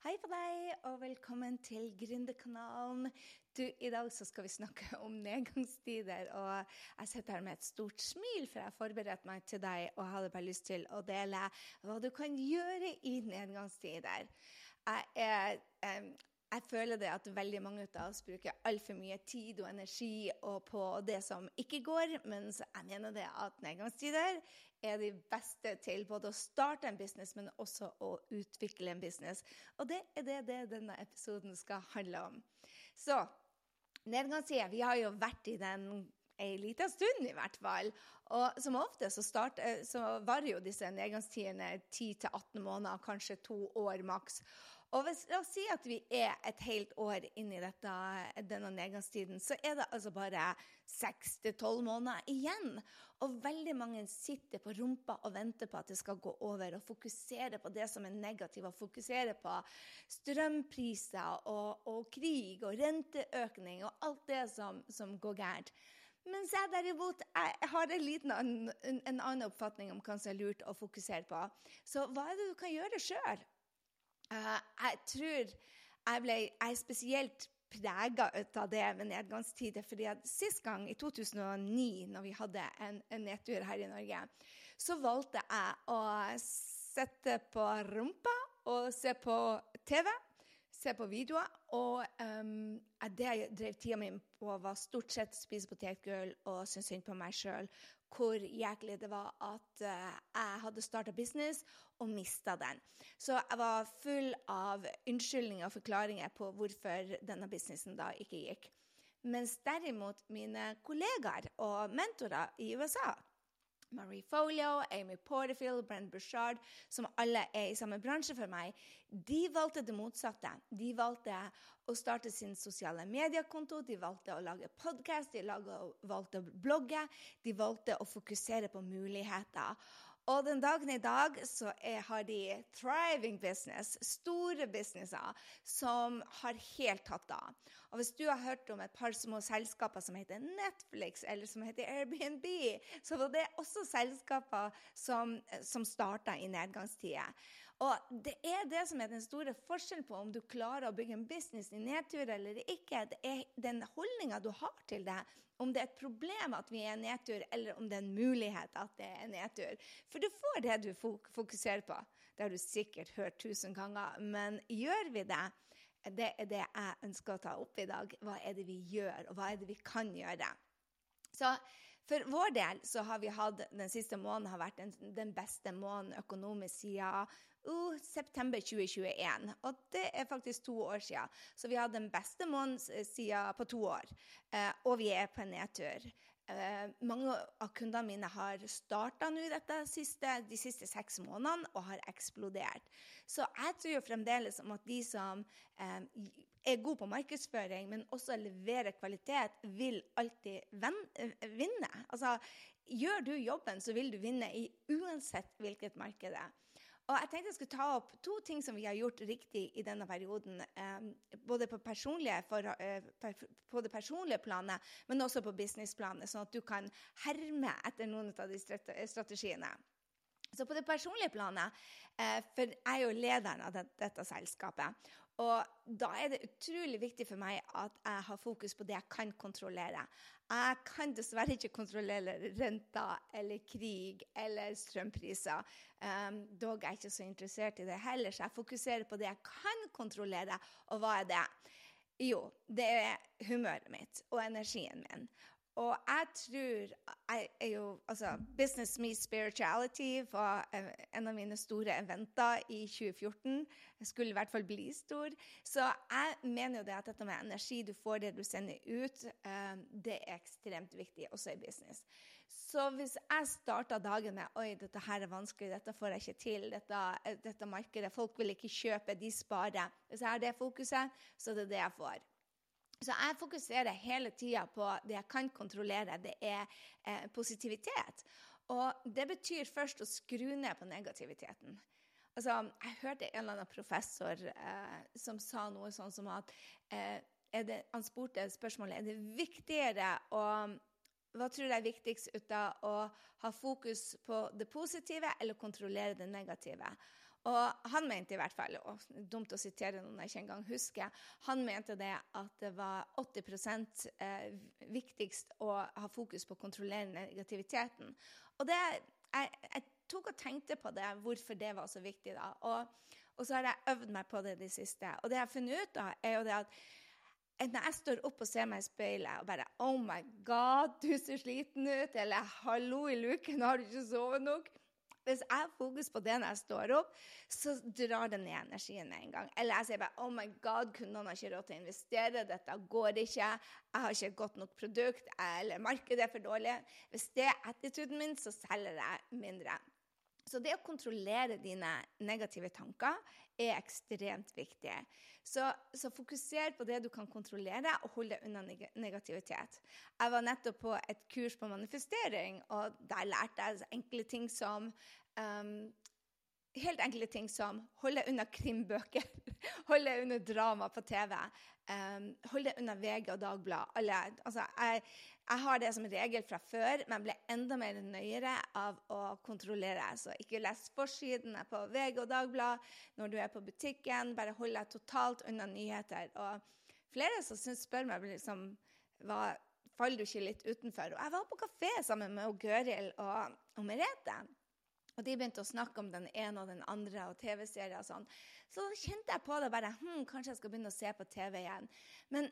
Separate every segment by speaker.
Speaker 1: Hei på deg, og velkommen til Gründerkanalen. Du, I dag så skal vi snakke om nedgangstider, og jeg sitter her med et stort smil, for jeg forberedte meg til deg og hadde bare lyst til å dele hva du kan gjøre i nedgangstider. Jeg er, jeg føler det at veldig mange av oss bruker altfor mye tid og energi på det som ikke går, mens jeg mener det at nedgangstider er de beste til både å starte en business, men også å utvikle en business. Og det er det, det denne episoden skal handle om. Så nedgangstider Vi har jo vært i den ei lita stund, i hvert fall. Og som ofte så, start, så varer jo disse nedgangstidene 10-18 måneder, kanskje to år maks. Og hvis, La oss si at vi er et helt år inn i dette, denne nedgangstiden, så er det altså bare seks til tolv måneder igjen. Og veldig mange sitter på rumpa og venter på at det skal gå over, og fokuserer på det som er negativt, og fokuserer på strømpriser og, og krig og renteøkning og alt det som, som går gærent. Mens jeg derimot jeg har en, liten annen, en annen oppfatning om hva som er lurt å fokusere på. Så hva er det du kan gjøre sjøl? Uh, jeg tror jeg ble jeg er spesielt prega av det med nedgangstider. fordi at Sist gang, i 2009, når vi hadde en, en nedtur her i Norge, så valgte jeg å sitte på rumpa og se på TV se på videoer. Og um, det jeg drev tida mi på, var stort sett spise potetgull og synes synd på meg sjøl. Hvor jæklig det var at uh, jeg hadde starta business og mista den. Så jeg var full av unnskyldninger og forklaringer på hvorfor denne businessen da ikke gikk. Mens derimot mine kollegaer og mentorer i USA Marie Folio, Amy Porterfield, Brent Bushard, som alle er i samme bransje for meg, de valgte det motsatte. De valgte å starte sin sosiale mediekonto, de valgte å lage podkast, de valgte å blogge, de valgte å fokusere på muligheter. Og den dagen i dag så er, har de thriving business, store businesser, som har helt tatt av. Og hvis du har hørt om et par små selskaper som heter Netflix eller som heter Airbnb, så var det også selskaper som, som starta i nedgangstider. Og det er det som er den store forskjellen på om du klarer å bygge en business i nedtur eller ikke. Det er den holdninga du har til det om det er et problem at vi er i nedtur, eller om det er en mulighet at det er nedtur. For du får det du fokuserer på. Det har du sikkert hørt tusen ganger. Men gjør vi det? Det er det jeg ønsker å ta opp i dag. Hva er det vi gjør, og hva er det vi kan gjøre? Så for vår del så har vi hatt den siste måneden har vært den, den beste måneden økonomisk siden uh, september 2021. Og det er faktisk to år siden. Så vi har den beste måneden siden på to år. Uh, og vi er på en nedtur. Uh, mange av kundene mine har starta nå dette siste, de siste seks månedene og har eksplodert. Så jeg tror jo fremdeles om at de som uh, er gode på markedsføring, men også leverer kvalitet, vil alltid vinne. Altså, gjør du jobben, så vil du vinne i uansett hvilket marked det er. Og jeg tenkte jeg skulle ta opp to ting som vi har gjort riktig i denne perioden. Eh, både på, for, eh, på, det personlige planet, men også på businessplanet, sånn at du kan herme etter noen av de strategiene. Så på det personlige planet, eh, for jeg er jo lederen av dette selskapet, og da er det utrolig viktig for meg at jeg har fokus på det jeg kan kontrollere. Jeg kan dessverre ikke kontrollere renter eller krig eller strømpriser. Um, dog er jeg ikke så interessert i det heller, så jeg fokuserer på det jeg kan kontrollere. Og hva er det? Jo, det er humøret mitt og energien min. Og jeg tror jeg er jo, altså, Business Meets Spirituality var en av mine store eventer i 2014. Jeg skulle i hvert fall bli stor. Så jeg mener jo det at dette med energi du får det du sender ut, eh, det er ekstremt viktig også i business. Så hvis jeg starta dagen med oi, dette her er vanskelig, dette får jeg ikke til, dette, dette markedet, folk vil ikke kjøpe, de sparer Hvis jeg har det fokuset, så er det det jeg får. Så jeg fokuserer hele tida på det jeg kan kontrollere. Det er eh, positivitet. Og det betyr først å skru ned på negativiteten. Altså, jeg hørte en eller annen professor eh, som sa noe sånn som at eh, det, Han spurte spørsmålet er det viktigere å hva tror du er viktigst ut av å ha fokus på det positive eller kontrollere det negative? Og han mente i hvert fall, og dumt å sitere noen jeg ikke engang husker, han mente det at det var 80 eh, viktigst å ha fokus på å kontrollere negativiteten. Og det, jeg, jeg, tok og tenkte på det, hvorfor det var så viktig. da. Og, og så har jeg øvd meg på det de siste. Og det jeg har funnet ut av, er jo det at når jeg står opp og ser meg i speilet og bare Oh my God, du ser sliten ut. Eller Hallo i luken, har du ikke sovet nok? Hvis jeg har fokus på det når jeg står opp, så drar det ned energien med en gang. Eller jeg sier bare Oh my God, kundene har ikke råd til å investere. Dette går ikke. Jeg har ikke et godt nok produkt. Eller markedet er for dårlig. Hvis det er attituden min, så selger jeg mindre. Så det å kontrollere dine negative tanker er ekstremt viktig. Så, så, fokuser på det du kan kontrollere, og hold deg unna neg negativitet. Jeg var nettopp på et kurs på manifestering, og der lærte jeg enkle ting som um, Helt enkle ting som hold deg unna krimbøker, hold deg unna drama på TV, um, hold deg unna VG og Dagbladet. Altså, jeg, jeg har det som regel fra før, men ble enda mer nøyere av å kontrollere. Så ikke les forsidene på VG og Dagbladet når du er på butikken. Bare hold deg totalt unna nyheter. Og flere som synes, spør meg liksom, hva, faller du ikke litt utenfor. Og jeg var på kafé sammen med Gøril og, og Merete. Og de begynte å snakke om den ene og den andre og TV-serier og sånn. Så kjente jeg på det bare hm, Kanskje jeg skal begynne å se på TV igjen. Men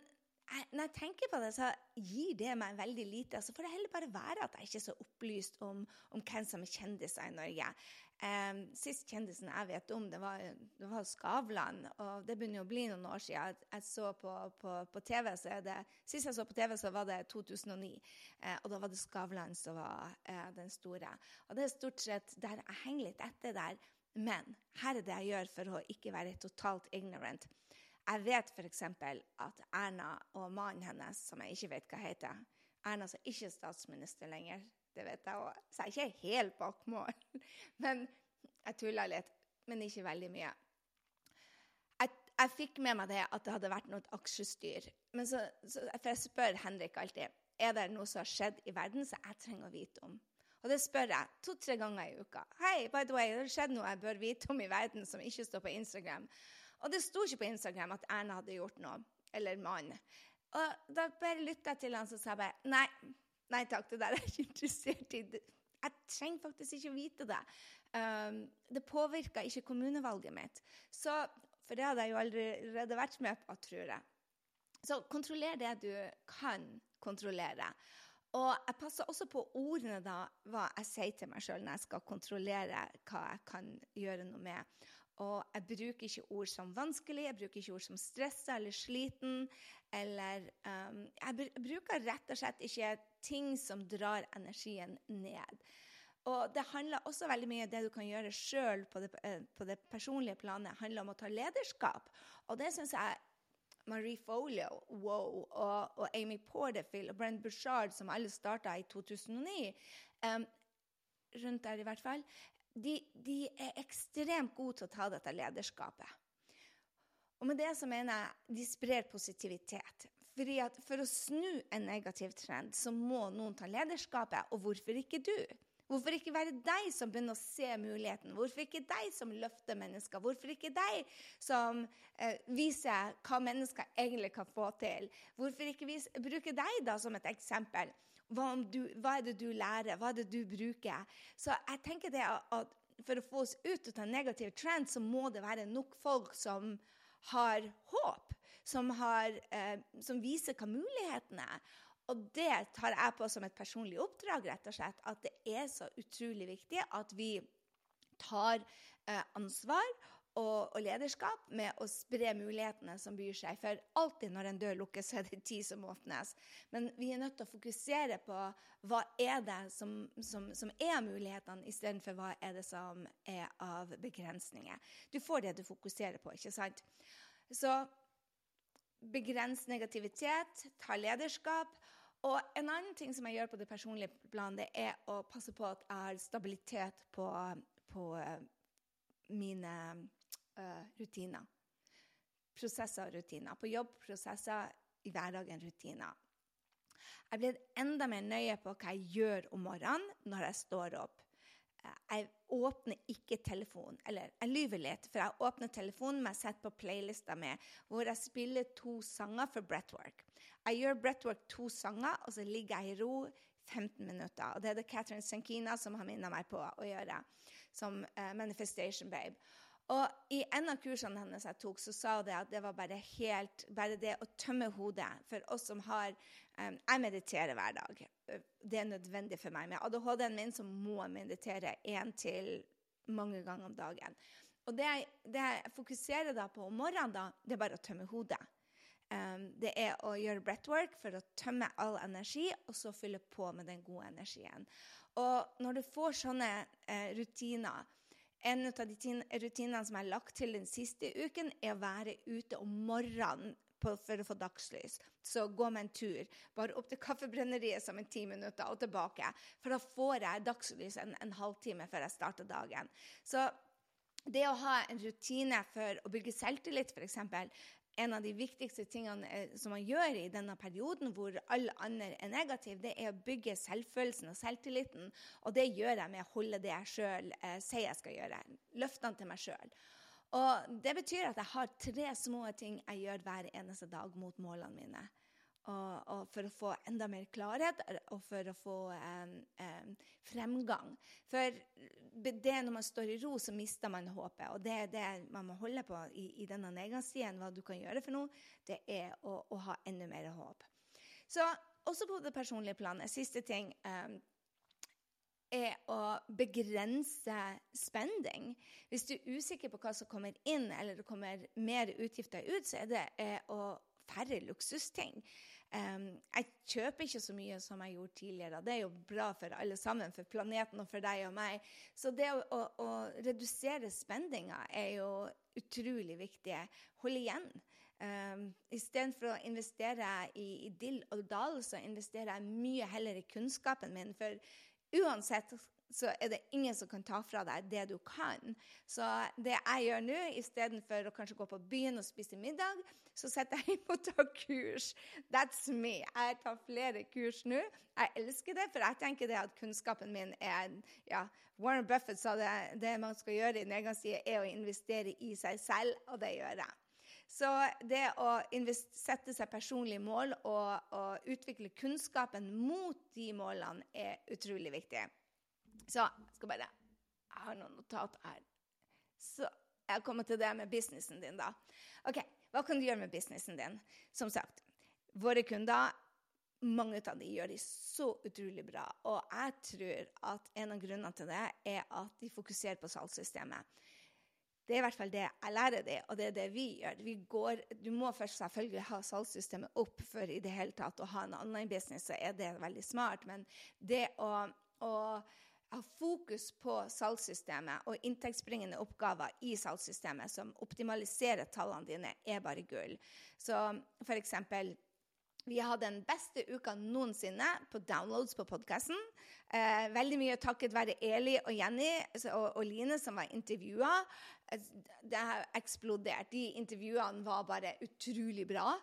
Speaker 1: når jeg tenker på det, så gir det meg veldig lite. Så får det heller bare være at jeg ikke er så opplyst om, om hvem som er kjendiser i Norge. Um, sist kjendisen jeg vet om, det var, det var, Skavlan. Og det begynner å bli noen år siden. Jeg, så på, på, på, TV, så det, Sist jeg så på TV, så var det 2009. Uh, og da var det Skavlan som var uh, den store. Og det er stort sett der jeg henger litt etter der. Men her er det jeg gjør for å ikke være totalt ignorant. Jeg vet f.eks. at Erna og mannen hennes, som jeg ikke vet hva heter Erna som ikke er statsminister lenger, det vet jeg òg. Så jeg er ikke helt bak mål. Men jeg tulla litt. Men ikke veldig mye. Jeg, jeg, fikk med meg det at det hadde vært noe aksjestyr. Men så, så, for jeg spør Henrik alltid er det noe som har skjedd i verden som jeg trenger å vite om. Og det spør jeg to-tre ganger i uka. Hei, by the way, det har skjedd noe jeg bør vite om i verden som ikke står på Instagram. Og det sto ikke på Instagram at Erna hadde gjort noe. Eller mann. Og da bare lytta jeg til han, så sa jeg bare nei, nei takk, det der er jeg ikke interessert i. Jeg trenger faktisk ikke vite det. Um, det påvirka ikke kommunevalget mitt. Så, for det hadde jeg jo allerede vært med på, tror jeg. Så kontroller det du kan kontrollere. Og jeg passer også på ordene da, hva jeg sier til meg sjøl når jeg skal kontrollere hva jeg kan gjøre noe med. Og jeg bruker ikke ord som vanskelig, jeg bruker ikke ord som stressa eller sliten. Eller um, Jeg bruker rett og slett ikke ting som drar energien ned. Og det handler også veldig mye om det du kan gjøre sjøl på, eh, på, det personlige planet. Det handler om å ta lederskap. Og det syns jeg Marie Folio wow, og, og, Amy Porterfield og Brent Bushard, som alle starta i 2009, um, rundt der i hvert fall, de, de, er ekstremt gode til å ta dette lederskapet. Og med det så mener jeg de sprer positivitet. Fordi at For å snu en negativ trend så må noen ta lederskapet, og hvorfor ikke du? Hvorfor ikke være deg som begynner å se muligheten? Hvorfor ikke deg som løfter mennesker? Hvorfor ikke deg som eh, viser hva mennesker egentlig kan få til? Hvorfor ikke bruke deg da som et eksempel? Hva, du, hva, er det du lærer? Hva er det du bruker? Så jeg tenker det at For å få oss ut av en negativ trend, så må det være nok folk som har håp. Som, har, eh, som viser hva mulighetene er. Og det tar jeg på som et personlig oppdrag, rett og slett, at det er så utrolig viktig at vi tar eh, ansvar og, og, lederskap med å spre mulighetene som byr seg. For alltid når en dør lukkes, så er det ti som åpnes. Men vi er nødt til å fokusere på hva er det som, som, som er mulighetene, istedenfor hva er det som er av begrensninger. Du får det du fokuserer på, ikke sant? Så begrens negativitet, ta lederskap. Og en annen ting som jeg gjør på det personlige planet, det er å passe på at jeg har stabilitet på, på mine rutiner. Prosesser og rutiner. På jobb, prosesser, i hverdagen, rutiner. Jeg blir enda mer nøye på hva jeg gjør om morgenen når jeg står opp. jeg åpner ikke telefonen. Eller jeg lyver litt, for jeg åpner telefonen, men jeg setter på playlista mi hvor jeg spiller to sanger for breathwork. Jeg gjør breathwork to sanger, og så ligger jeg i ro 15 minutter. Og det er det Catherine Sankina som har minnet meg på å gjøre, som uh, Manifestation Babe. Og i en av kursene hennes jeg tok, så sa hun at det var bare helt Bare det å tømme hodet for oss som har um, Jeg mediterer hver dag. Det er nødvendig for meg. Med ADHD-en min så må jeg meditere én til mange ganger om dagen. Og det jeg, det jeg, fokuserer da på om morgenen, da, det er bare å tømme hodet. Um, det er å gjøre breathwork for å tømme all energi, og så fylle på med den gode energien. Og når du får sånne uh, rutiner en av de rutinene som jeg har lagt til den siste uken, er å være ute om morgenen på, for å få dagslys. Så gå med en tur. Bare opp til Kaffebrenneriet som en ti minutter og tilbake. For da får jeg dagslys en, en halvtime før jeg starter dagen. Så det å ha en rutine for å bygge selvtillit, f.eks., en av de viktigste tingene eh, som man gjør i denne perioden, hvor alle andre er negative, det er å bygge selvfølelsen og selvtilliten. Og det gjør jeg med å holde det jeg sjøl eh, sier jeg skal gjøre. Løftene til meg sjøl. Og det betyr at jeg har tre små ting jeg gjør hver eneste dag mot målene mine. Og, og, for å få enda mer klarhet og for å få um, um, fremgang. For det når man står i ro, så mister man håpet. Og det er det man må holde på i, i denne nedgangstiden. Hva du kan gjøre for noe, det er å, å ha enda mer håp. Så også på det personlige planet. Siste ting. Um, er å begrense spending. Hvis du er usikker på hva som kommer inn, eller det kommer mer utgifter ut, så er det eh, å færre luksusting. Jeg kjøper ikke så mye som jeg gjorde tidligere. Det er jo bra for alle sammen, for planeten og for deg og meg. Så det å, å, å redusere spendinga er jo utrolig viktig. Hold igjen. Um, Istedenfor å investere i, i dill og dal, så investerer jeg mye heller i kunnskapen min. For uansett så er det ingen som kan ta fra deg det du kan. Så det jeg gjør nå, istedenfor å kanskje gå på byen og spise middag, så setter jeg inn på å ta kurs. That's me. Jeg tar flere kurs nå. Jeg elsker det, for jeg tenker det at kunnskapen min er ja, Warren Buffett sa det, det man skal gjøre i nedgangstida, er å investere i seg selv, og det gjør jeg. Så det å sette seg personlige mål og, og utvikle kunnskapen mot de målene er utrolig viktig. Så jeg skal bare Jeg har noen notater her. Så jeg kommer til det med businessen din, da. Ok, Hva kan du gjøre med businessen din? Som sagt, våre kunder mange av de gjør de så utrolig bra. Og jeg tror at en av grunnene til det er at de fokuserer på salgssystemet. Det er i hvert fall det jeg lærer dem, og det er det vi gjør. Vi går, du må først selvfølgelig ha salgssystemet opp for i det hele tatt å ha en online-business, så er det veldig smart. Men det å, å ha fokus på salgssystemet og inntektsbringende oppgaver i salgssystemet som optimaliserer tallene dine, er bare gull. Så eksempel vi hadde den beste uka noensinne på downloads på podkasten. Eh, veldig mye takket være Eli og Jenny og, og Line som var intervjua. Eh, det har eksplodert. De intervjuene var bare utrolig bra.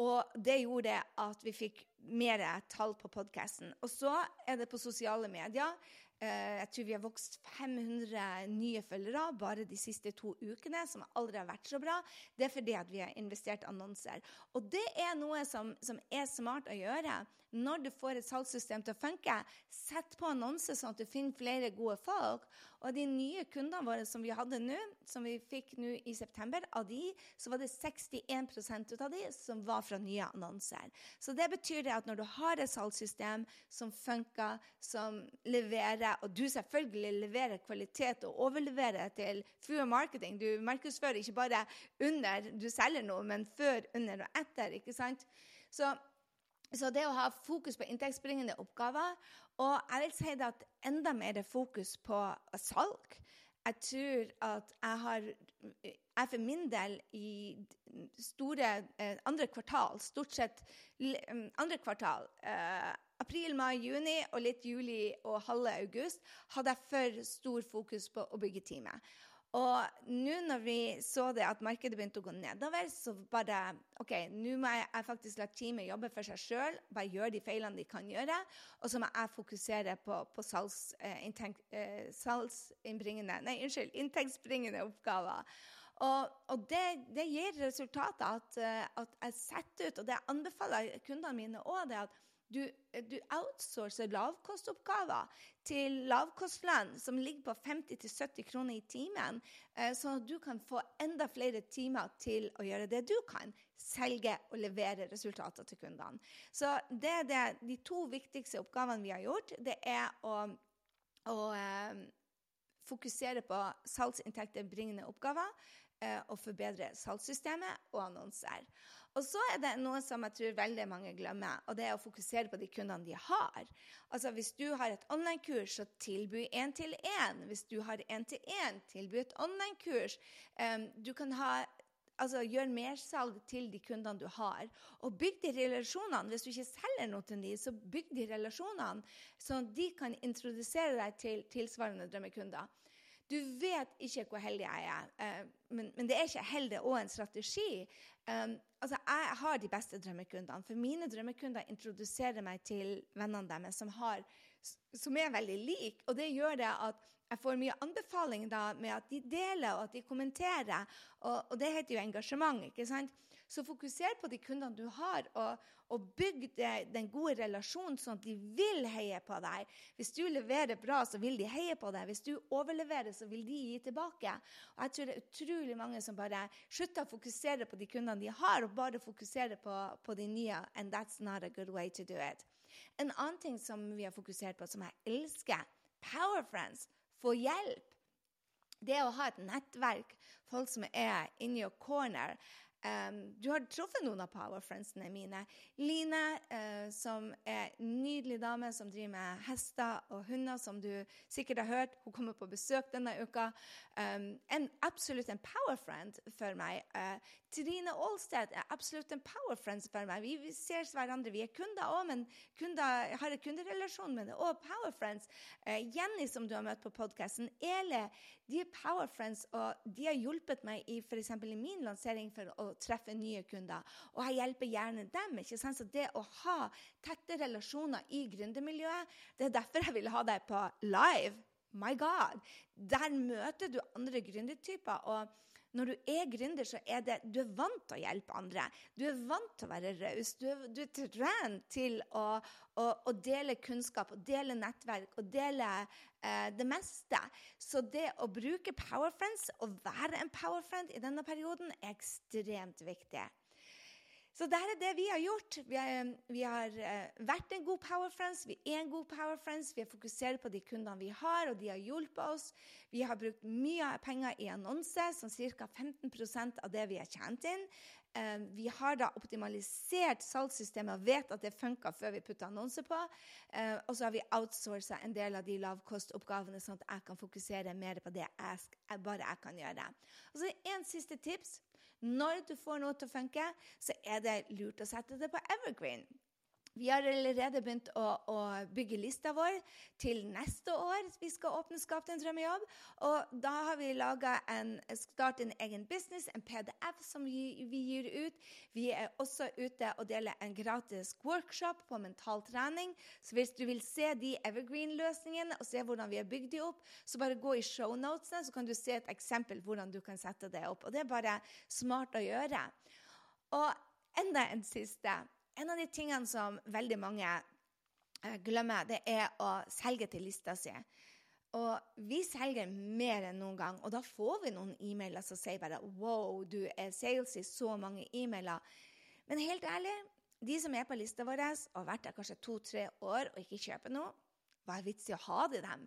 Speaker 1: Og det gjorde at vi fikk mer tall på podkasten. Og så er det på sosiale medier. Eh, jeg tror vi har vokst 500 nye følgere bare de siste to ukene, som aldri har vært så bra. Det er fordi at vi har investert annonser. Og det er noe som, som er smart å gjøre. Når du får et salgssystem til å funke, sett på annonser sånn at du finner flere gode folk. Og de nye kundene våre som vi hadde nå, som vi fikk nå i september, av de, så var det 61 ut av de som var fra nye annonser. Så det betyr det at når du har et salgssystem som funker, som leverer, og du selvfølgelig leverer kvalitet og overleverer til Fua Marketing Du markedsfører ikke bare under du selger noe, men før, under og etter. ikke sant? Så så det å ha fokus på inntektsbringende oppgaver Og jeg vil si det at enda mer fokus på salg. Jeg tror at jeg har jeg for min del i store eh, andre kvartal, stort sett mm, andre kvartal eh, April, mai, juni og litt juli og halve august hadde jeg for stor fokus på å bygge teamet. Og nå når vi så det at markedet begynte å gå nedover, så bare OK, nå må jeg, faktisk la teamet jobbe for seg sjøl, bare gjøre de feilene de kan gjøre. Og så må jeg fokusere på, på salgs, eh, eh, salgsinnbringende Nei, unnskyld, inntektsbringende oppgaver. Og, og det, det, gir resultatet at, eh, at, jeg setter ut, og det jeg anbefaler kundene mine òg, det at du, du outsourcer lavkostoppgaver til lavkostland som ligger på 50-70 kroner i timen, eh, sånn at du kan få enda flere timer til å gjøre det du kan. Selge og levere resultater til kundene. Så det er det, de to viktigste oppgavene vi har gjort. Det er å, å eh, fokusere på salgsinntekter bringende oppgaver eh, og forbedre salgssystemet og annonser. Og så er det noe som jeg tror veldig mange glemmer, og det er å fokusere på de kundene de har. Altså Hvis du har et online-kurs, så tilby én til én. Hvis du har én til én, tilby et online-kurs. Um, du kan ha altså Gjør mersalg til de kundene du har. Og bygg de relasjonene. Hvis du ikke selger noe til dem, så bygg de relasjonene, sånn at de kan introdusere deg til tilsvarende drømmekunder. Du vet ikke hvor heldig jeg er, uh, men, det er ikke heldig og en strategi. Altså, jeg har de beste drømmekundene. For mine drømmekunder introduserer meg til vennene deres som, har, som er veldig like. Og det gjør det at jeg får mye anbefaling da, med at de deler og at de kommenterer. Og, og det heter jo engasjement. ikke sant? Så fokuser på de kundene du har, og, og bygg det, den gode relasjonen sånn at de vil heie på deg. Hvis du leverer bra, så vil de heie på deg. Hvis du overleverer, så vil de gi tilbake. Og jeg tror det er utrolig mange som bare slutter å fokusere på de kundene de har, og bare fokuserer på, på de nye. And that's not a good way to do it. En annen ting som vi har fokusert på, som jeg elsker, Power Friends. Få hjelp. Det å ha et nettverk, folk som er in your corner. Um, du har truffet noen av powerfriendsene mine. Line, uh, som er en nydelig dame som driver med hester og hunder, som du sikkert har hørt. Hun kommer på besøk denne uka. Um, en, absolutt en powerfriend for meg. Uh, Trine Aalsted er absolutt en powerfriend for meg. Vi, ser hverandre. Vi er kunder òg, men kunder, har en kunderelasjon med det. Og powerfriends. Uh, Jenny, som du har møtt på podkasten. Ele. De er powerfriends, og de har hjulpet meg i for i min lansering for å treffe nye kunder. Og jeg hjelper gjerne dem. ikke sant? Så det å ha tette relasjoner i gründermiljøet, det er derfor jeg vil ha deg på live. My God! Der møter du andre gründertyper. og når du er gründer, så er det du er vant til å hjelpe andre. Du er vant til å være raus. Du, du, er trent til å, å, å, dele kunnskap og dele nettverk og dele det meste. Så det å bruke Powerfriends og være en powerfriend i denne perioden er ekstremt viktig. Så det er det vi har gjort. Vi har, vi har uh, vært en god Power Friends, vi er en god Power Friends. Vi har fokusert på de kundene vi har, og de har hjulpet oss. Vi har brukt mye penger i annonser, som ca. 15% av det vi har tjent inn. Uh, vi har da optimalisert salgssystemet og vet at det funka før vi putta annonser på. Uh, og så har vi outsourca en del av de lavkostoppgavene, sånn at jeg kan fokusere mer på det jeg, bare jeg kan gjøre. Og så en siste tips. Når du får noe til å funke, så er det lurt å sette det på evergreen. Vi har allerede begynt å, å, bygge lista vår til neste år. Vi skal åpne Skap din drømmejobb. Og da har vi laga en en egen business, en PDF som vi, vi, gir ut. Vi er også ute og deler en gratis workshop på mental trening. Så hvis du vil se de evergreen-løsningene og se hvordan vi har bygd de opp, så bare gå i shownotene, så kan du se et eksempel hvordan du kan sette det opp. Og det er bare smart å gjøre. Og enda en siste. En av de tingene som veldig mange eh, glemmer, det er å selge til lista si. Og vi selger mer enn noen gang, og da får vi noen e-mailer som sier bare Wow, du er sales i så mange e-mailer. Men helt ærlig, de som er på lista vår og har vært der kanskje to-tre år og ikke kjøper noe, hva er vits i å ha det dem?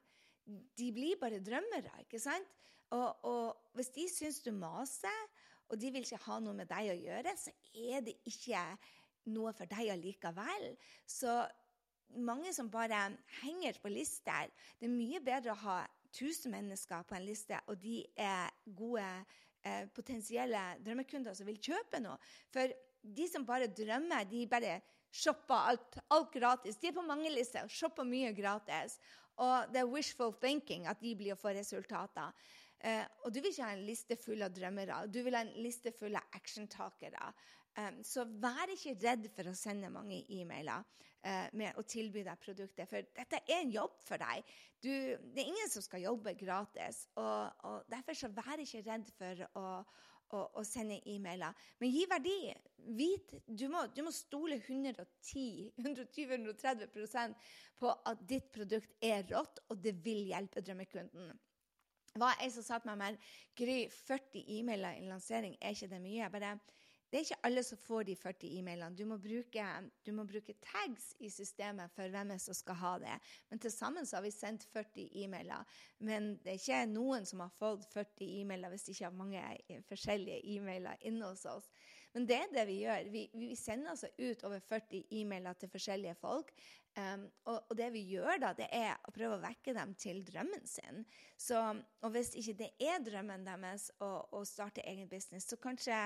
Speaker 1: De blir bare drømmere, ikke sant? Og, og hvis de syns du maser, og de vil ikke ha noe med deg å gjøre, så er det ikke noe for deg allikevel. Så mange som bare henger på lister. Det er mye bedre å ha 1000 mennesker på en liste, og de er gode eh, potensielle drømmekunder som vil kjøpe noe. For de som bare drømmer, de bare shopper alt, alt gratis. De er på mange lister og shopper mye gratis. Og det er wishful thinking at de blir å få resultater. Eh, og du vil ikke ha en liste full av drømmere. Du vil ha en liste full av actiontakere. Så vær ikke redd for å sende mange e-mailer uh, med å tilby deg produktet, for dette er en jobb for deg. Du, det er ingen som skal jobbe gratis, og, og derfor så vær ikke redd for å, å, å sende e-mailer. Men gi verdi. Vit, du, må, du må stole 110-120-130% på at ditt produkt er rått, og det vil hjelpe drømmekunden var ei som sa til meg med? Gry, 40 e-mailer i lansering, er ikke det mye? Jeg bare, det er ikke alle som får de 40 e-mailene. Du, du, må bruke tags i systemet for hvem som skal ha det. Men til sammen så har vi sendt 40 e-mailer. Men det er ikke noen som har fått 40 e-mailer hvis de ikke har mange forskjellige e-mailer inne hos oss. Men det er det vi gjør. Vi, vi sender altså ut over 40 e-mailer til forskjellige folk. Um, og, og, det vi gjør da, det er å prøve å vekke dem til drømmen sin. Så, og hvis ikke det er drømmen deres å, å starte egen business, så kanskje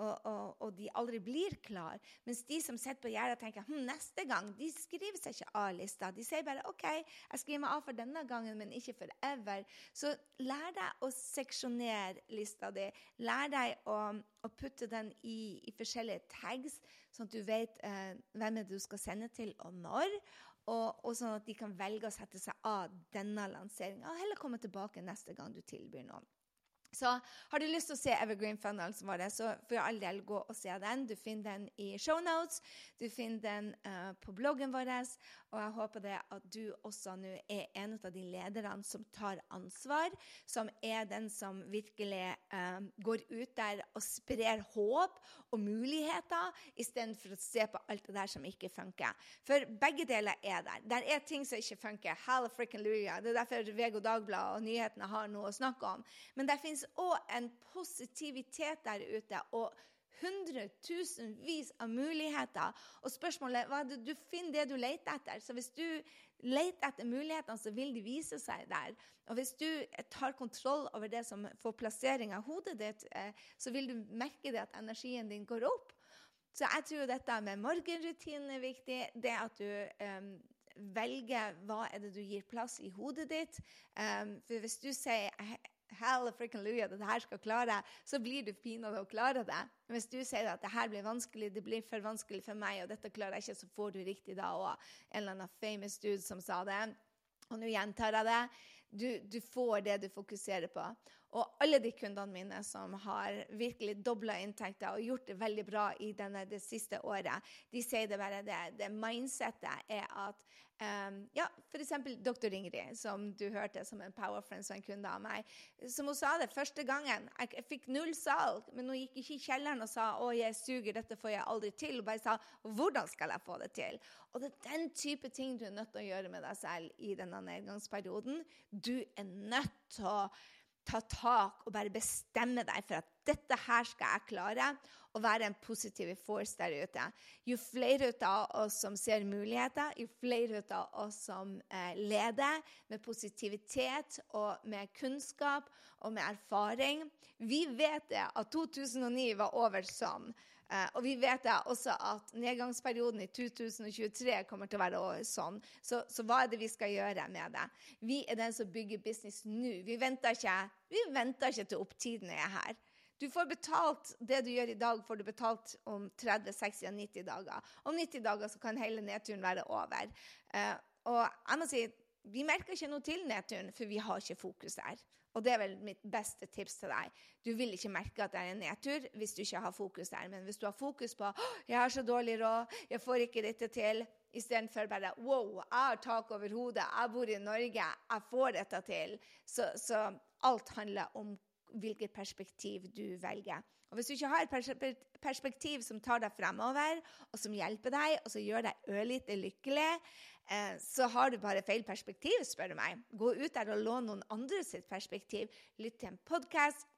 Speaker 1: og, og, og, de aldri blir klar. Mens de som sitter på gjerdet og tenker hm, neste gang, de skriver seg ikke av lista. De sier bare OK, jeg skriver meg av for denne gangen, men ikke forever. Så lær deg å seksjonere lista di. Lær deg å, å putte den i, i forskjellige tags sånn at du vet eh, hvem du skal sende til, og når. Og, og, sånn at de kan velge å sette seg av denne lanseringa, og heller komme tilbake neste gang du tilbyr noen. Så har du lyst til å se Evergreen Funnels vår, så for all del gå og se den. Du finner den i shownotes, du finner den uh, på bloggen vår. Og jeg håper det at du også nå er en av de lederne som tar ansvar, som er den som virkelig eh, går ut der og sprer håp og muligheter, istedenfor å se på alt det der som ikke funker. For begge deler er der. Der er ting som ikke funker. Hallelujah. Det er derfor VG og Dagbladet og nyhetene har noe å snakke om. Men det fins òg en positivitet der ute. og hundretusenvis av muligheter. Og spørsmålet du, du finner det du leter etter. Så hvis du leter etter mulighetene, så vil de vise seg der. Og hvis du tar kontroll over det som får plassering av hodet ditt, eh, så vil du merke det at energien din går opp. Så jeg tror dette med morgenrutinen er viktig. Det at du um, velger hva er det du gir plass i hodet ditt. Um, for hvis du sier Hallelujah, det her skal klare, så blir du pinadø å klare det. Hvis du sier at det her blir vanskelig, det blir for vanskelig for meg, og dette klarer jeg ikke, så får du riktig da òg. En eller annen famous dude som sa det. Og nå gjentar jeg det. Du, du, får det du fokuserer på. Og alle de kundene mine som har virkelig dobla inntekter og gjort det veldig bra i denne, det siste året, de sier det bare det. Det mindsettet er at um, Ja, f.eks. doktor Ingrid, som du hørte som en powerfriend som en kunde av meg. Som hun sa det første gangen. Jeg, jeg fikk null salg, men hun gikk ikke i kjelleren og sa 'Å, jeg suger, dette får jeg aldri til'. Hun bare sa 'Hvordan skal jeg få det til?' Og det er den type ting du er nødt til å gjøre med deg selv i denne nedgangsperioden. Du er nødt til å ta tak og bare bestemme deg for at dette her skal jeg klare, og være en positiv force der ute. Jo flere av oss som ser muligheter, jo flere av oss som eh, leder med positivitet og med kunnskap og med erfaring Vi vet det at 2009 var over sånn. Uh, og vi vet da også at nedgangsperioden i 2023 kommer til å være sånn. Så, så, hva er det vi skal gjøre med det? Vi er den som bygger business nå. Vi venter ikke, vi venter ikke til opptiden er her. Du får betalt det du gjør i dag, får du betalt om 30, 60, 90 dager. Om 90 dager så kan hele nedturen være over. Uh, og jeg må si, vi merker ikke noe til nedturen, for vi har ikke fokus der. Og det er vel mitt beste tips til deg. Du vil ikke merke at det er en nedtur hvis du ikke har fokus der. Men hvis du har fokus på 'Jeg har så dårlig råd. Jeg får ikke dette til', istedenfor bare 'Wow, jeg har tak over hodet. Jeg bor i Norge. Jeg får dette til'. Så, så alt handler om hvilket perspektiv du velger. Og Hvis du ikke har et perspektiv som tar deg fremover, og som hjelper deg, og som gjør deg ørlite lykkelig, Eh, så har du bare feil perspektiv, spør du meg. Gå ut der og lån noen andre sitt perspektiv. Lytt til en podkast.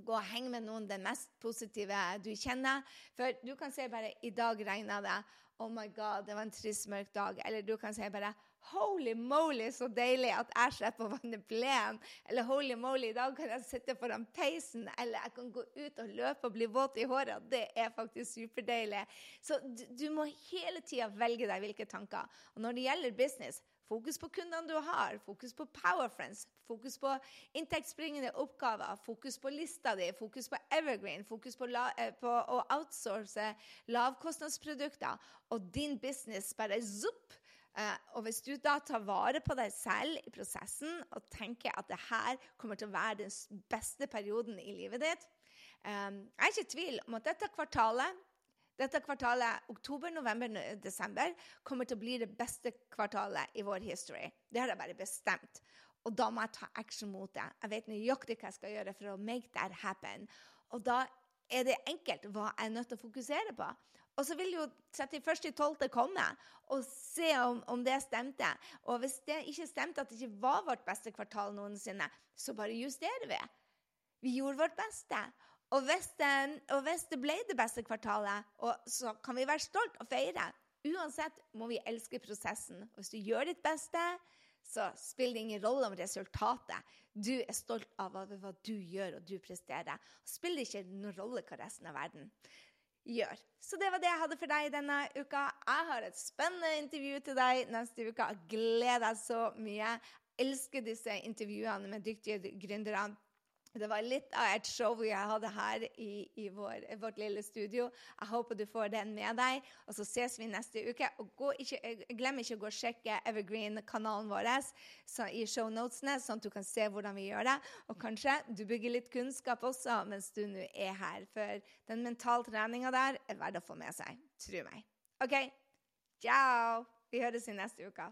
Speaker 1: Gå og heng med noen den mest positive du kjenner. For du kan si bare 'i dag regna det'. 'Oh my God, det var en trist, mørk dag'. Eller du kan si bare Holy moly, så deilig at jeg slipper å vanne plenen. Eller holy moly, i dag kan jeg sitte foran peisen. Eller jeg kan gå ut og løpe og bli våt i håret. Det er faktisk superdeilig. Så du, du må hele tida velge deg hvilke tanker. Og når det gjelder business, Fokus på kundene du har, fokus på Powerfriends, fokus på inntektsbringende oppgaver, fokus på lista di, fokus på Evergreen, fokus på, la, eh, på å outsource lavkostnadsprodukter, og din business bare zupp. Uh, og hvis du da tar vare på deg selv i prosessen og tenker at det her kommer til å være den beste perioden i livet ditt um, Jeg er ikke i tvil om at dette kvartalet dette kvartalet, oktober, november, desember, kommer til å bli det beste kvartalet i vår history. Det har jeg bare bestemt. Og da må jeg ta action mot det. Jeg vet nøyaktig hva jeg skal gjøre for å make that happen. Og da er det enkelt hva jeg er nødt til å fokusere på. Og så vil jo 31.12. komme og se om, om, det stemte. Og hvis det ikke stemte, at det ikke var vårt beste kvartal noensinne, så bare justerer vi. Vi gjorde vårt beste. Og hvis, det, og hvis, det ble det beste kvartalet, så kan vi være stolt og feire. Uansett må vi elske prosessen. Og hvis du gjør ditt beste, så spiller det ingen rolle om resultatet. Du er stolt av hva du gjør og du presterer. Og spiller ikke noen rolle hva resten av verden gjør. Så det var det jeg hadde for deg denne uka. Jeg har et spennende intervju til deg neste uke. Gleder deg så mye. Jeg elsker disse intervjuene med dyktige gründere. Det var litt av et show jeg hadde her i, i vår, vårt lille studio. Jeg håper du får den med deg. Og så ses vi neste uke. Og ikke, glem ikke å gå og sjekke Evergreen-kanalen vår i shownotene, sånn at du kan se hvordan vi gjør det. Og kanskje du bygger litt kunnskap også mens du nå er her. For den mentaltreninga der er verdt å få med seg. Tro meg. OK, ciao! Vi høres i neste uke.